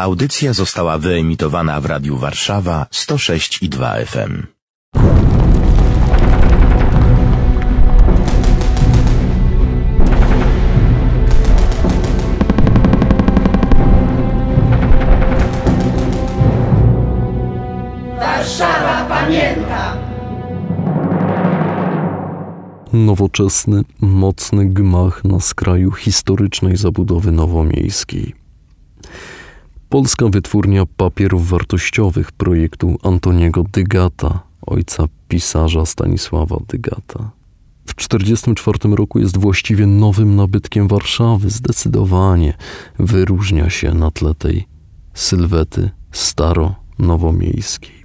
Audycja została wyemitowana w Radiu Warszawa 106 i 2 FM. Warszawa pamięta! Nowoczesny, mocny gmach na skraju historycznej zabudowy nowomiejskiej. Polska wytwórnia papierów wartościowych projektu Antoniego Dygata, ojca pisarza Stanisława Dygata. W 1944 roku jest właściwie nowym nabytkiem Warszawy, zdecydowanie wyróżnia się na tle tej sylwety staro-nowomiejskiej.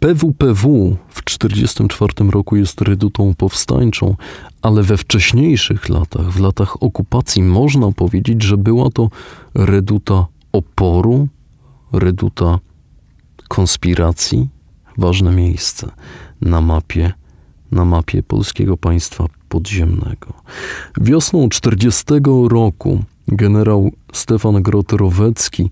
PWPW w 1944 roku jest redutą powstańczą, ale we wcześniejszych latach, w latach okupacji, można powiedzieć, że była to reduta oporu, reduta konspiracji, ważne miejsce na mapie, na mapie polskiego państwa podziemnego. Wiosną 40 roku generał Stefan Grot-Rowecki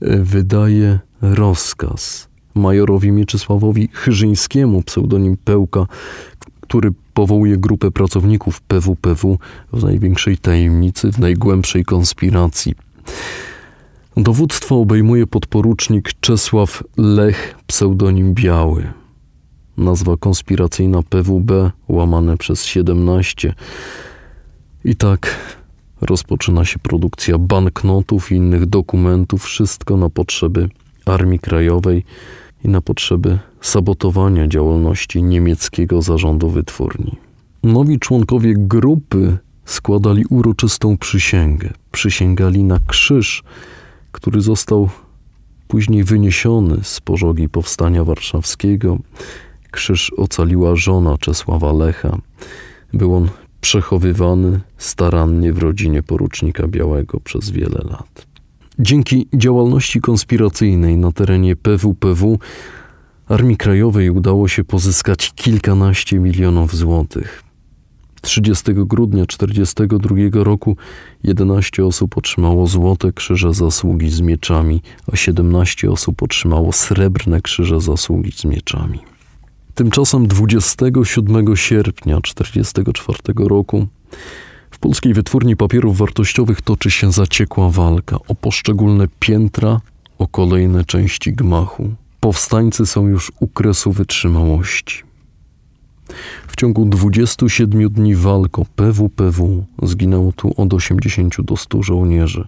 e, wydaje rozkaz majorowi Mieczysławowi Chyżyńskiemu, pseudonim Pełka, który powołuje grupę pracowników PWPW w największej tajemnicy, w najgłębszej konspiracji. Dowództwo obejmuje podporucznik Czesław Lech, pseudonim Biały. Nazwa konspiracyjna PWB łamane przez 17. I tak rozpoczyna się produkcja banknotów i innych dokumentów, wszystko na potrzeby Armii Krajowej i na potrzeby sabotowania działalności niemieckiego zarządu wytwórni. Nowi członkowie grupy składali uroczystą przysięgę. Przysięgali na krzyż, który został później wyniesiony z pożogi powstania warszawskiego. Krzyż ocaliła żona Czesława Lecha. Był on przechowywany starannie w rodzinie porucznika Białego przez wiele lat. Dzięki działalności konspiracyjnej na terenie PWPW Armii Krajowej udało się pozyskać kilkanaście milionów złotych. 30 grudnia 1942 roku 11 osób otrzymało złote krzyże zasługi z mieczami, a 17 osób otrzymało srebrne krzyże zasługi z mieczami. Tymczasem 27 sierpnia 1944 roku w polskiej wytwórni papierów wartościowych toczy się zaciekła walka o poszczególne piętra, o kolejne części gmachu. Powstańcy są już u kresu wytrzymałości. W ciągu 27 dni walk o PWPW zginęło tu od 80 do 100 żołnierzy.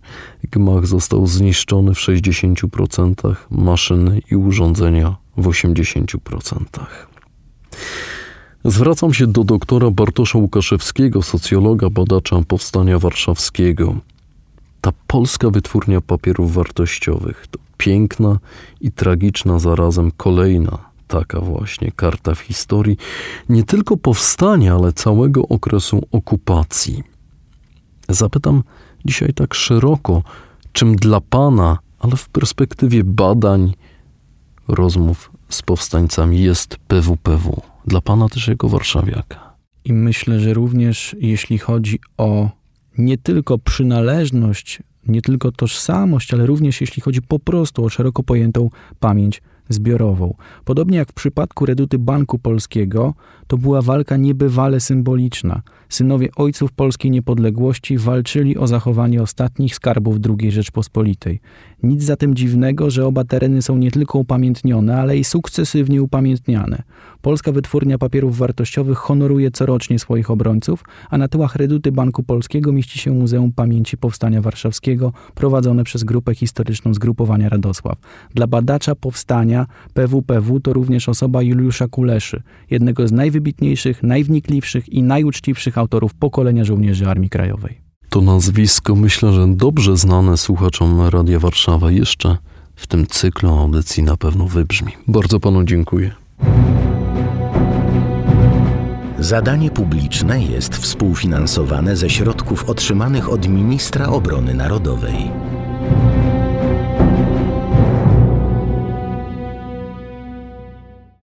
Gmach został zniszczony w 60%, maszyny i urządzenia w 80%. Zwracam się do doktora Bartosza Łukaszewskiego, socjologa, badacza powstania warszawskiego. Ta polska wytwórnia papierów wartościowych to piękna i tragiczna zarazem kolejna taka właśnie karta w historii nie tylko powstania, ale całego okresu okupacji. Zapytam dzisiaj tak szeroko, czym dla Pana, ale w perspektywie badań, rozmów z powstańcami jest PWPW. Dla Pana też jako warszawiaka. I myślę, że również jeśli chodzi o nie tylko przynależność, nie tylko tożsamość, ale również jeśli chodzi po prostu o szeroko pojętą pamięć zbiorową. Podobnie jak w przypadku reduty Banku Polskiego, to była walka niebywale symboliczna. Synowie ojców polskiej niepodległości walczyli o zachowanie ostatnich skarbów II Rzeczpospolitej. Nic zatem dziwnego, że oba tereny są nie tylko upamiętnione, ale i sukcesywnie upamiętniane. Polska Wytwórnia Papierów Wartościowych honoruje corocznie swoich obrońców, a na tyłach reduty Banku Polskiego mieści się Muzeum Pamięci Powstania Warszawskiego, prowadzone przez grupę historyczną Zgrupowania Radosław. Dla badacza powstania PWPW to również osoba Juliusza Kuleszy, jednego z najwybitniejszych, najwnikliwszych i najuczciwszych autorów pokolenia żołnierzy Armii Krajowej. To nazwisko myślę, że dobrze znane słuchaczom Radia Warszawa jeszcze w tym cyklu audycji na pewno wybrzmi. Bardzo panu dziękuję. Zadanie publiczne jest współfinansowane ze środków otrzymanych od Ministra Obrony Narodowej.